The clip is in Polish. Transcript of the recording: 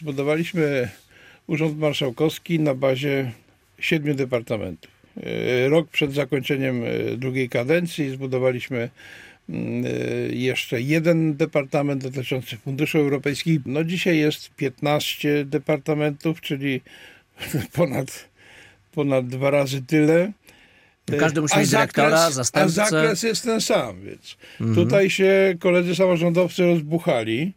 Zbudowaliśmy Urząd Marszałkowski na bazie siedmiu departamentów. E, rok przed zakończeniem e, drugiej kadencji zbudowaliśmy mm, e, jeszcze jeden departament dotyczący funduszy europejskich. No dzisiaj jest 15 departamentów, czyli ponad, ponad dwa razy tyle. Każdy musi A mieć dyrektora, zakres- zastępcę. A zakres jest ten sam, więc mhm. tutaj się koledzy samorządowcy rozbuchali.